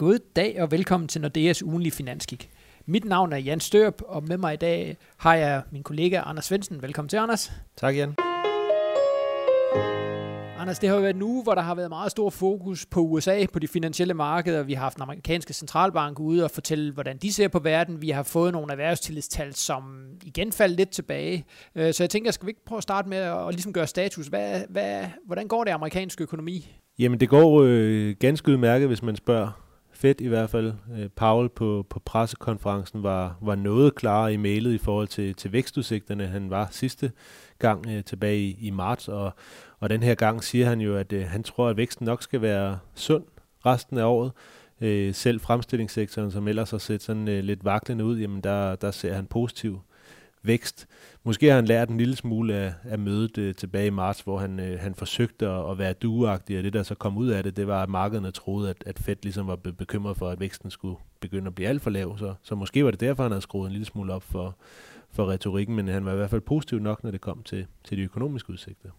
God dag og velkommen til Nordeas ugenlige finanskik. Mit navn er Jan Størp, og med mig i dag har jeg min kollega Anders Svendsen. Velkommen til, Anders. Tak, Jan. Anders, det har jo været en uge, hvor der har været meget stor fokus på USA, på de finansielle markeder. Vi har haft den amerikanske centralbank ude og fortælle, hvordan de ser på verden. Vi har fået nogle erhvervstillidstal, som igen faldt lidt tilbage. Øh, så jeg tænker, skal vi ikke prøve at starte med at ligesom gøre status? Hvad, hvad, hvordan går det amerikanske økonomi? Jamen, det går øh, ganske udmærket, hvis man spørger Fed i hvert fald. Øh, Paul på, på pressekonferencen var, var noget klarere i mailet i forhold til, til vækstudsigterne. Han var sidste gang øh, tilbage i, i marts, og, og den her gang siger han jo, at øh, han tror, at væksten nok skal være sund resten af året. Øh, selv fremstillingssektoren, som ellers har set sådan øh, lidt vaklende ud, jamen der, der ser han positiv vækst. Måske har han lært en lille smule af, af mødet øh, tilbage i marts, hvor han, øh, han forsøgte at, at være duagtig, og det der så kom ud af det, det var, at markederne troede, at, at Fed ligesom var bekymret for, at væksten skulle begynde at blive alt for lav. Så, så måske var det derfor, han havde skruet en lille smule op for, for retorikken, men han var i hvert fald positiv nok, når det kom til, til de økonomiske udsigter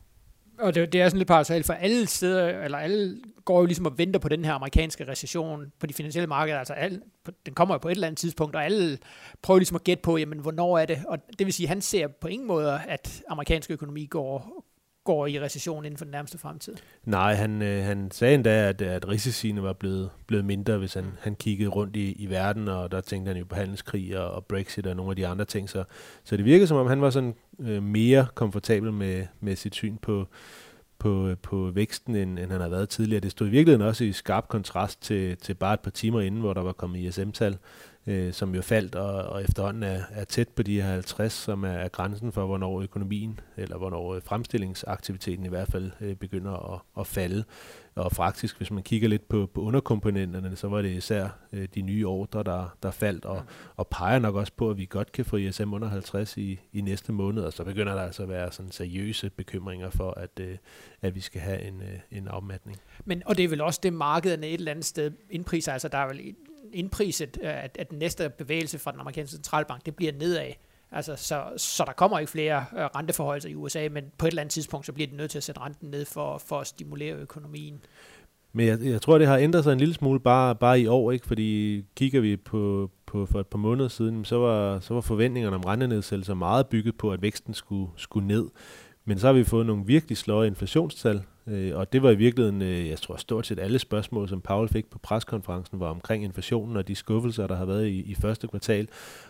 og det, det er sådan lidt paradoxalt, for alle steder, eller alle går jo ligesom og venter på den her amerikanske recession på de finansielle markeder. Altså alle, den kommer jo på et eller andet tidspunkt, og alle prøver ligesom at gætte på, jamen hvornår er det? Og det vil sige, at han ser på ingen måde, at amerikansk økonomi går, går i recession inden for den nærmeste fremtid. Nej, han, øh, han sagde endda, at, at risiciene var blevet, blevet mindre, hvis han, han kiggede rundt i, i verden, og der tænkte han jo på handelskrig og, og Brexit og nogle af de andre ting. Så, så det virkede som om, han var sådan øh, mere komfortabel med, med sit syn på, på, på væksten, end, end han har været tidligere. Det stod i virkeligheden også i skarp kontrast til, til bare et par timer inden, hvor der var kommet ISM-tal, øh, som jo faldt, og, og efterhånden er, er tæt på de her 50, som er, er grænsen for, hvornår økonomien, eller hvornår øh, fremstillingsaktiviteten i hvert fald øh, begynder at, at falde. Og faktisk, hvis man kigger lidt på, på underkomponenterne, så var det især øh, de nye ordre, der, der faldt, og, og peger nok også på, at vi godt kan få ISM under 50 i, i næste måned, og så begynder der altså at være sådan seriøse bekymringer for, at, øh, at vi skal have en, øh, en afmatning. Men, og det er vel også det, markederne et eller andet sted indpriser, altså der er vel indpriset, øh, at, at den næste bevægelse fra den amerikanske centralbank, det bliver nedad. Altså, så, så der kommer ikke flere øh, renteforholdelser i USA, men på et eller andet tidspunkt, så bliver de nødt til at sætte renten ned for, for at stimulere økonomien. Men jeg, jeg tror, det har ændret sig en lille smule bare, bare i år, ikke? fordi kigger vi på, på for et par måneder siden, så var, så var forventningerne om rentenedsættelser meget bygget på, at væksten skulle, skulle ned. Men så har vi fået nogle virkelig sløje inflationstal, øh, og det var i virkeligheden, øh, jeg tror stort set alle spørgsmål, som Paul fik på preskonferencen, var omkring inflationen og de skuffelser, der har været i, i første kvartal,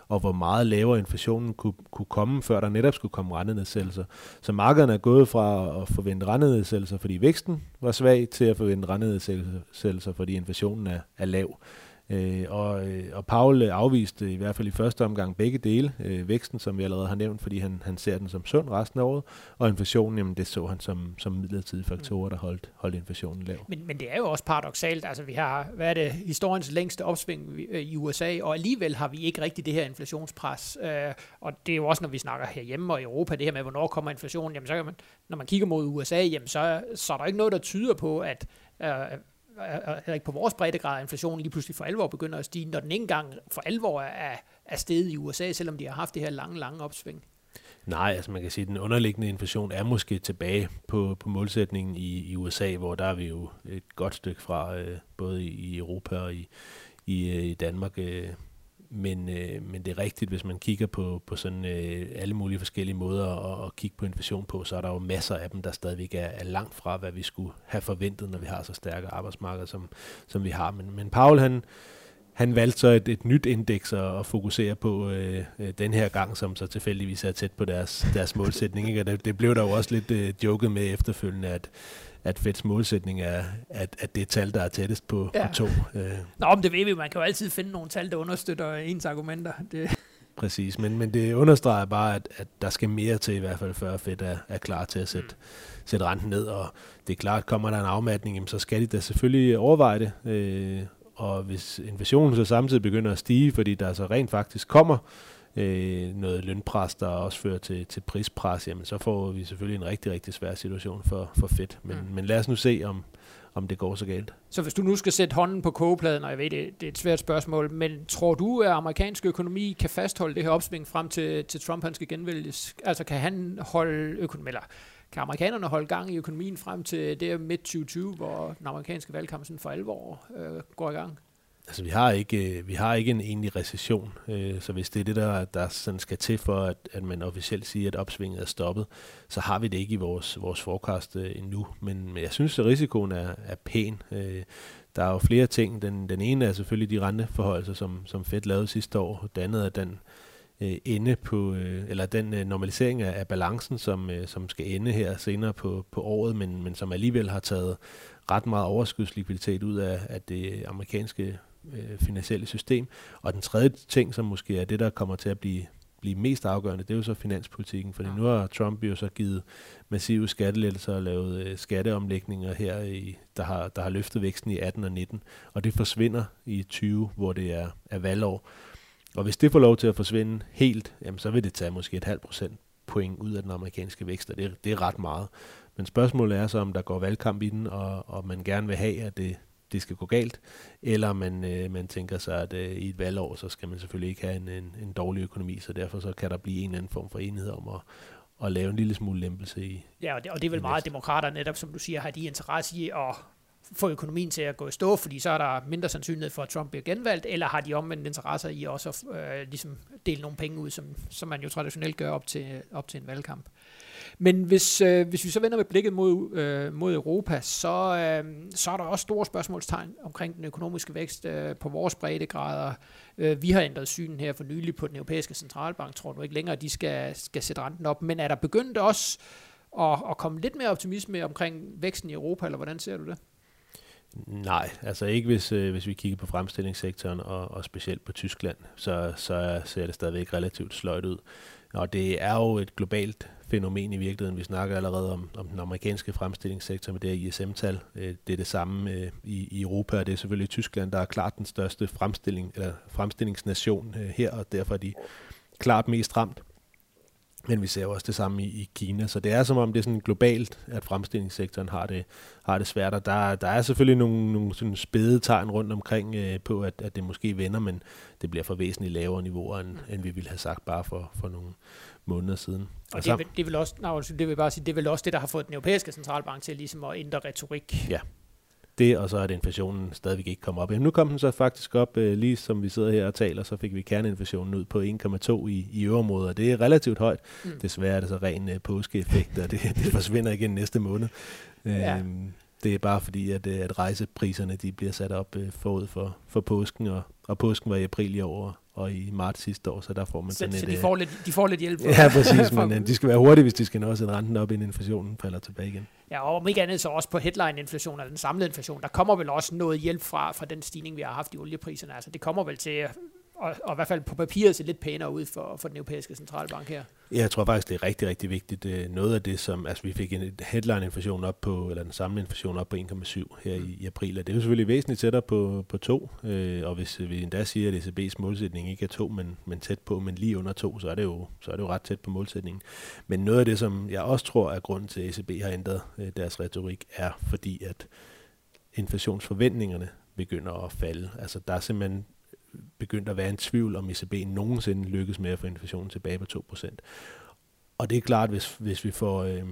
og hvor meget lavere inflationen kunne, kunne komme, før der netop skulle komme rentenedsættelser. Så markederne er gået fra at forvente rentenedsættelser, fordi væksten var svag, til at forvente rentenedsættelser, fordi inflationen er, er lav. Øh, og, øh, og Paul øh, afviste i hvert fald i første omgang begge dele. Øh, væksten, som vi allerede har nævnt, fordi han, han ser den som sund resten af året, og inflationen, jamen, det så han som, som midlertidige faktorer, der holdt, holdt inflationen lav. Men, men det er jo også paradoxalt. Altså, vi har, hvad er det, historiens længste opsving i øh, USA, og alligevel har vi ikke rigtig det her inflationspres. Øh, og det er jo også, når vi snakker herhjemme og i Europa, det her med, hvornår kommer inflationen, jamen, så kan man, når man kigger mod USA, jamen, så, så er der ikke noget, der tyder på, at heller ikke på vores breddegrad, at inflationen lige pludselig for alvor begynder at stige, når den ikke engang for alvor er, er steget i USA, selvom de har haft det her lange, lange opsving. Nej, altså man kan sige, at den underliggende inflation er måske tilbage på, på målsætningen i, i USA, hvor der er vi jo et godt stykke fra, øh, både i, Europa og i, i, øh, i Danmark. Øh, men, øh, men det er rigtigt, hvis man kigger på, på sådan øh, alle mulige forskellige måder at, at kigge på inflation på, så er der jo masser af dem, der stadigvæk er, er langt fra, hvad vi skulle have forventet, når vi har så stærke arbejdsmarkeder, som, som vi har. Men, men Paul, han, han valgte så et, et nyt indeks at, at fokusere på øh, øh, den her gang, som så tilfældigvis er tæt på deres, deres målsætning. Ikke? Og det, det blev der jo også lidt øh, joket med efterfølgende, at at Feds målsætning er, at, at det tal, der er tættest på, ja. på to. Øh. Nå, men det ved vi Man kan jo altid finde nogle tal, der understøtter ens argumenter. Det. Præcis, men, men det understreger bare, at, at der skal mere til i hvert fald, før Fed er, er klar til at sætte, mm. sætte renten ned. Og det er klart, kommer der en afmatning, så skal de da selvfølgelig overveje det. Øh, og hvis inflationen så samtidig begynder at stige, fordi der så rent faktisk kommer øh, noget lønpres, der også fører til, til prispres, jamen så får vi selvfølgelig en rigtig, rigtig svær situation for, for Fedt. Men, mm. men lad os nu se, om, om det går så galt. Så hvis du nu skal sætte hånden på kogepladen, og jeg ved, det, det er et svært spørgsmål, men tror du, at amerikansk økonomi kan fastholde det her opsving frem til, til Trump, han skal genvælges? Altså kan han holde økonomi, eller kan amerikanerne holde gang i økonomien frem til det midt 2020, hvor den amerikanske valgkamp sådan for alvor øh, går i gang? Altså, vi har ikke, øh, vi har ikke en egentlig recession, øh, så hvis det er det, der, der sådan skal til for, at, at man officielt siger, at opsvinget er stoppet, så har vi det ikke i vores, vores forecast øh, endnu. Men, men jeg synes, at risikoen er, er pæn. Øh, der er jo flere ting. Den, den ene er selvfølgelig de renteforholdelser, som, som Fed lavede sidste år. Det andet er den øh, ende på, øh, eller den øh, normalisering af, af balancen, som, øh, som skal ende her senere på, på året, men, men som alligevel har taget ret meget overskudslikviditet ud af, af det amerikanske øh, finansielle system. Og den tredje ting, som måske er det, der kommer til at blive, blive mest afgørende, det er jo så finanspolitikken, fordi ja. nu har Trump jo så givet massive skattelettelser og lavet øh, skatteomlægninger her, i, der, har, der har løftet væksten i 18 og 19, og det forsvinder i 20, hvor det er, er valgår. Og hvis det får lov til at forsvinde helt, jamen, så vil det tage måske et halvt procent point ud af den amerikanske vækst, og det, det er ret meget. Men spørgsmålet er så, om der går valgkamp i den, og, og man gerne vil have, at det, det skal gå galt, eller man, øh, man tænker sig, at øh, i et valgår, så skal man selvfølgelig ikke have en, en, en dårlig økonomi, så derfor så kan der blive en eller anden form for enighed om at, at lave en lille smule lempelse i Ja, og det, og det er vel meget demokrater netop, som du siger, har de interesse i at få økonomien til at gå i stå, fordi så er der mindre sandsynlighed for, at Trump bliver genvalgt, eller har de omvendt interesser i også at øh, ligesom dele nogle penge ud, som, som man jo traditionelt gør op til, op til en valgkamp. Men hvis, øh, hvis vi så vender med blikket mod, øh, mod Europa, så, øh, så er der også store spørgsmålstegn omkring den økonomiske vækst øh, på vores breddegrader. Øh, vi har ændret synen her for nylig på den europæiske centralbank, tror du ikke længere, at de skal, skal sætte renten op. Men er der begyndt også at, at komme lidt mere optimisme omkring væksten i Europa, eller hvordan ser du det? Nej, altså ikke hvis, øh, hvis vi kigger på fremstillingssektoren og, og specielt på Tyskland, så, så ser det stadigvæk relativt sløjt ud. Og det er jo et globalt fænomen i virkeligheden. Vi snakker allerede om, om den amerikanske fremstillingssektor med det her ISM-tal. Øh, det er det samme øh, i, i Europa, og det er selvfølgelig Tyskland, der er klart den største fremstilling, eller fremstillingsnation øh, her, og derfor er de klart mest ramt. Men vi ser også det samme i, i Kina, så det er som om det er sådan globalt, at fremstillingssektoren har det, har det svært, og der, der er selvfølgelig nogle, nogle sådan spæde tegn rundt omkring øh, på, at, at det måske vender, men det bliver for væsentligt lavere niveauer, end, end vi ville have sagt bare for, for nogle måneder siden. Og, og det, det, vil også, nej, det vil bare sige, det vil også det, der har fået den europæiske centralbank til ligesom at ændre retorik. Ja, det, og så er det inflationen stadigvæk ikke kommet op. Jamen, nu kom den så faktisk op, øh, lige som vi sidder her og taler, så fik vi kerneinflationen ud på 1,2 i, i øvrigt, og det er relativt højt. Mm. Desværre er det så ren øh, påskeeffekt, og det, det forsvinder igen næste måned. Ja. Øhm, det er bare fordi, at, øh, at rejsepriserne de bliver sat op øh, forud for, for påsken, og, og påsken var i april i år, og i marts sidste år, så der får man så, sådan så et... de får lidt, de får lidt hjælp. Ja, præcis, men øh, de skal være hurtige, hvis de skal nå at sætte renten op, inden inflationen falder tilbage igen. Ja, og om ikke andet så også på headline-inflation, eller den samlede inflation, der kommer vel også noget hjælp fra, fra den stigning, vi har haft i oliepriserne. Altså det kommer vel til og, og i hvert fald på papiret se lidt pænere ud for, for den europæiske centralbank her. Jeg tror faktisk, det er rigtig, rigtig vigtigt. Øh, noget af det, som altså, vi fik en headline-inflation op på, eller den samlede inflation op på 1,7 her i, i april, og det er jo selvfølgelig væsentligt tættere på, på 2, øh, og hvis vi endda siger, at ECB's målsætning ikke er 2, men, men tæt på, men lige under 2, så er, det jo, så er det jo ret tæt på målsætningen. Men noget af det, som jeg også tror er grunden til, at ECB har ændret øh, deres retorik, er fordi, at inflationsforventningerne begynder at falde. Altså der er simpelthen begyndt at være en tvivl, om ECB nogensinde lykkes med at få inflationen tilbage på 2%. Og det er klart, hvis, hvis vi får, øh,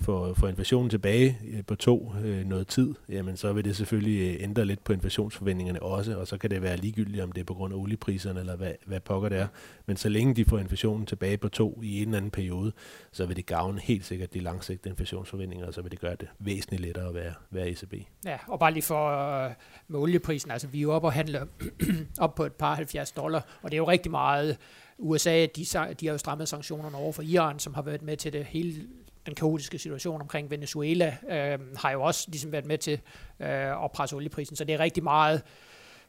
får, får inflationen tilbage øh, på to øh, noget tid, jamen så vil det selvfølgelig øh, ændre lidt på inflationsforventningerne også, og så kan det være ligegyldigt, om det er på grund af oliepriserne, eller hvad, hvad pokker det er. Men så længe de får inflationen tilbage på to i en eller anden periode, så vil det gavne helt sikkert de langsigtede inflationsforventninger, og så vil det gøre det væsentligt lettere at være, være ECB. Ja, og bare lige for øh, med olieprisen, altså vi er jo oppe og handler op på et par 70 dollar, og det er jo rigtig meget USA, de, de har jo strammet sanktionerne over for Iran, som har været med til det hele den kaotiske situation omkring Venezuela, øh, har jo også ligesom været med til øh, at presse olieprisen. Så det er rigtig meget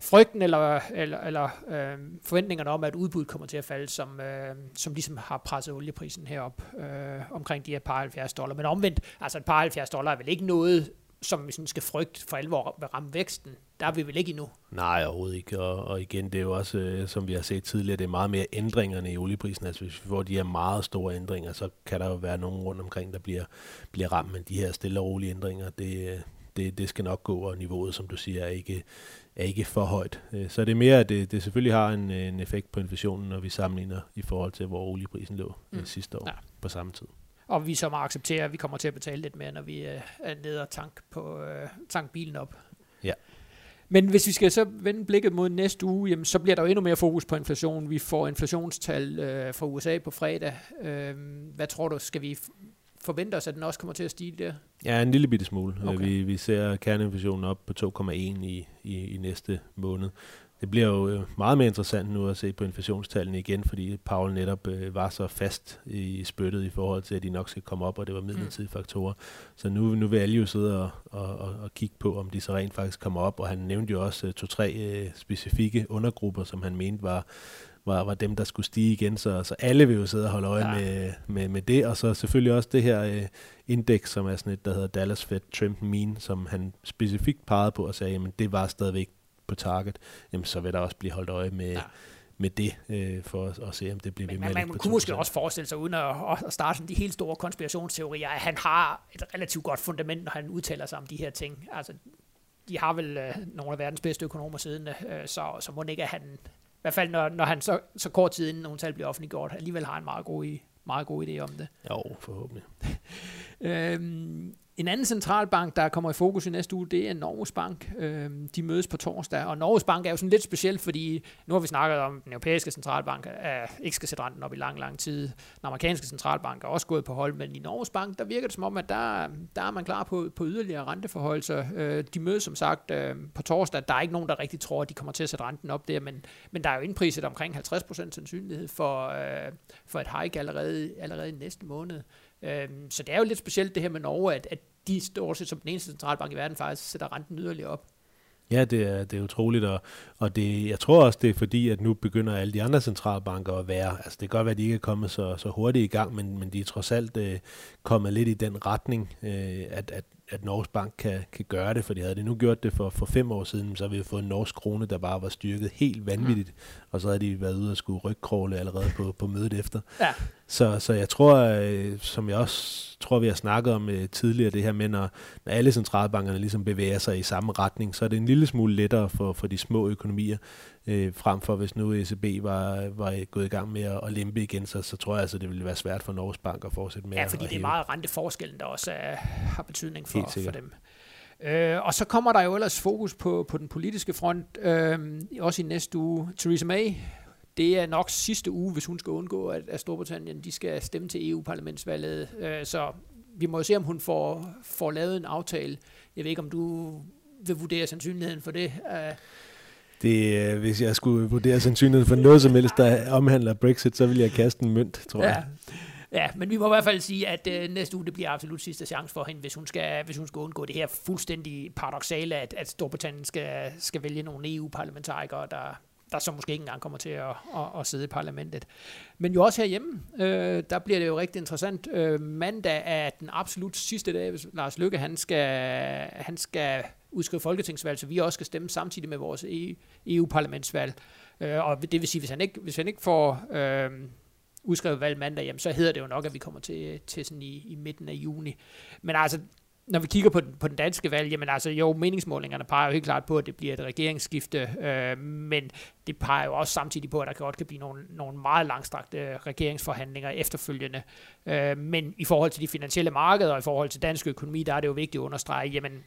frygten eller, eller, eller øh, forventningerne om, at udbuddet kommer til at falde, som, øh, som ligesom har presset olieprisen herop øh, omkring de her par 70 dollar. Men omvendt, altså et par 70 dollar er vel ikke noget, som vi sådan skal frygte for alvor vil ramme væksten. Der er vi vel ikke endnu. Nej, overhovedet ikke. Og, og igen, det er jo også, øh, som vi har set tidligere, det er meget mere ændringerne i olieprisen. Altså hvis vi får de her meget store ændringer, så kan der jo være nogen rundt omkring, der bliver, bliver ramt. Men de her stille og rolige ændringer, det, det, det skal nok gå, og niveauet, som du siger, er ikke, er ikke for højt. Øh, så det er mere, at det, det selvfølgelig har en, en effekt på inflationen, når vi sammenligner i forhold til, hvor olieprisen lå øh, mm. sidste år ja. på samme tid og vi så må acceptere, at vi kommer til at betale lidt mere, når vi øh, er nede og tank, på, øh, tank bilen op. Ja. Men hvis vi skal så vende blikket mod næste uge, jamen, så bliver der jo endnu mere fokus på inflation. Vi får inflationstal øh, fra USA på fredag. Øh, hvad tror du, skal vi forvente os, at den også kommer til at stige der? Ja, en lille bitte smule. Okay. Vi, vi ser kerneinflationen op på 2,1 i, i, i næste måned. Det bliver jo øh, meget mere interessant nu at se på inflationstallene igen, fordi Paul netop øh, var så fast i spyttet i forhold til, at de nok skal komme op, og det var midlertidige mm. faktorer. Så nu, nu vil alle jo sidde og, og, og, og kigge på, om de så rent faktisk kommer op, og han nævnte jo også øh, to-tre øh, specifikke undergrupper, som han mente var, var, var dem, der skulle stige igen, så, så alle vil jo sidde og holde øje ja. med, med, med det, og så selvfølgelig også det her øh, indeks, som er sådan et, der hedder Dallas Fed Trend Mean, som han specifikt pegede på og sagde, at det var stadigvæk på target, jamen så vil der også blive holdt øje med, ja med det, øh, for at, at se, om det bliver ved med Man, man, man kunne måske også forestille sig, uden at, at starte sådan de helt store konspirationsteorier, at han har et relativt godt fundament, når han udtaler sig om de her ting. Altså, de har vel øh, nogle af verdens bedste økonomer siden, øh, så, så må det ikke, at han, i hvert fald når, når han så, så kort tid inden nogle tal bliver offentliggjort, alligevel har en meget god, meget god idé om det. Jo, forhåbentlig. øhm, en anden centralbank, der kommer i fokus i næste uge, det er Norges Bank. Øh, de mødes på torsdag, og Norges Bank er jo sådan lidt speciel, fordi nu har vi snakket om, at den europæiske centralbank er, ikke skal sætte renten op i lang, lang tid. Den amerikanske centralbank er også gået på hold, men i Norges Bank, der virker det som om, at der, der er man klar på, på yderligere renteforhold. Øh, de mødes som sagt øh, på torsdag. Der er ikke nogen, der rigtig tror, at de kommer til at sætte renten op der, men, men der er jo indpriset omkring 50% sandsynlighed for, øh, for et hike allerede, allerede i næste måned. Øhm, så det er jo lidt specielt det her med Norge, at, at de stort set som den eneste centralbank i verden faktisk sætter renten yderligere op. Ja, det er, det er utroligt, og, og det, jeg tror også, det er fordi, at nu begynder alle de andre centralbanker at være, altså det kan godt være, at de ikke er kommet så, så hurtigt i gang, men, men de er trods alt øh, kommet lidt i den retning, øh, at, at, at Norges Bank kan, kan gøre det, for de havde det nu gjort det for, for fem år siden, så havde vi fået en norsk krone, der bare var styrket helt vanvittigt, mm. og så havde de været ude og skulle rygkråle allerede på, på mødet efter. Ja. Så, så jeg tror, øh, som jeg også tror, vi har snakket om øh, tidligere, det her med, når, når alle centralbankerne ligesom bevæger sig i samme retning, så er det en lille smule lettere for, for de små økonomier, øh, frem for hvis nu ECB var, var gået i gang med at, at lempe igen, så, så tror jeg altså, det ville være svært for Norges Bank at fortsætte med Ja, fordi at, det er meget renteforskellen, der også er, har betydning for, for dem. Øh, og så kommer der jo ellers fokus på, på den politiske front, øh, også i næste uge. Theresa May, det er nok sidste uge, hvis hun skal undgå, at, at Storbritannien de skal stemme til EU-parlamentsvalget. Øh, så vi må jo se, om hun får, får lavet en aftale. Jeg ved ikke, om du vil vurdere sandsynligheden for det. Øh, det, hvis jeg skulle vurdere sandsynligheden for noget som helst, der omhandler Brexit, så vil jeg kaste en mønt, tror ja. jeg. Ja, men vi må i hvert fald sige, at øh, næste uge det bliver absolut sidste chance for hende, hvis hun skal, hvis hun skal undgå det her fuldstændig paradoxale, at, at Storbritannien skal, skal vælge nogle EU-parlamentarikere, der, der så måske ikke engang kommer til at, at, at sidde i parlamentet. Men jo også herhjemme, øh, der bliver det jo rigtig interessant. Øh, mandag er den absolut sidste dag, hvis Lars Lykke han skal, han skal udskrive folketingsvalg, så vi også skal stemme samtidig med vores e EU-parlamentsvalg. Øh, og det vil sige, hvis han ikke, hvis han ikke får øh, udskrevet valg mandag, jamen, så hedder det jo nok, at vi kommer til, til sådan i, i midten af juni. Men altså, når vi kigger på den, på den danske valg, jamen altså jo, meningsmålingerne peger jo helt klart på, at det bliver et regeringsskifte, øh, men det peger jo også samtidig på, at der godt kan blive nogle, nogle meget langstrakte øh, regeringsforhandlinger efterfølgende. Øh, men i forhold til de finansielle markeder og i forhold til dansk økonomi, der er det jo vigtigt at understrege, jamen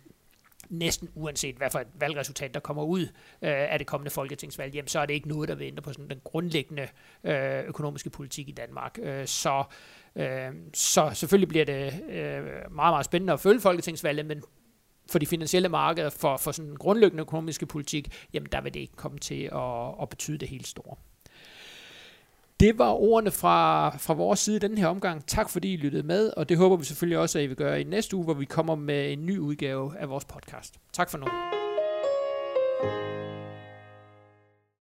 næsten uanset hvad for et valgresultat, der kommer ud øh, af det kommende folketingsvalg, jamen, så er det ikke noget, der vil ændre på sådan den grundlæggende øh, økonomiske politik i Danmark. Øh, så, øh, så selvfølgelig bliver det øh, meget, meget spændende at følge folketingsvalget, men for de finansielle markeder, for, for sådan en grundlæggende økonomiske politik, jamen der vil det ikke komme til at, at betyde det helt store. Det var ordene fra, fra vores side i den her omgang. Tak fordi I lyttede med, og det håber vi selvfølgelig også, at I vil gøre i næste uge, hvor vi kommer med en ny udgave af vores podcast. Tak for nu.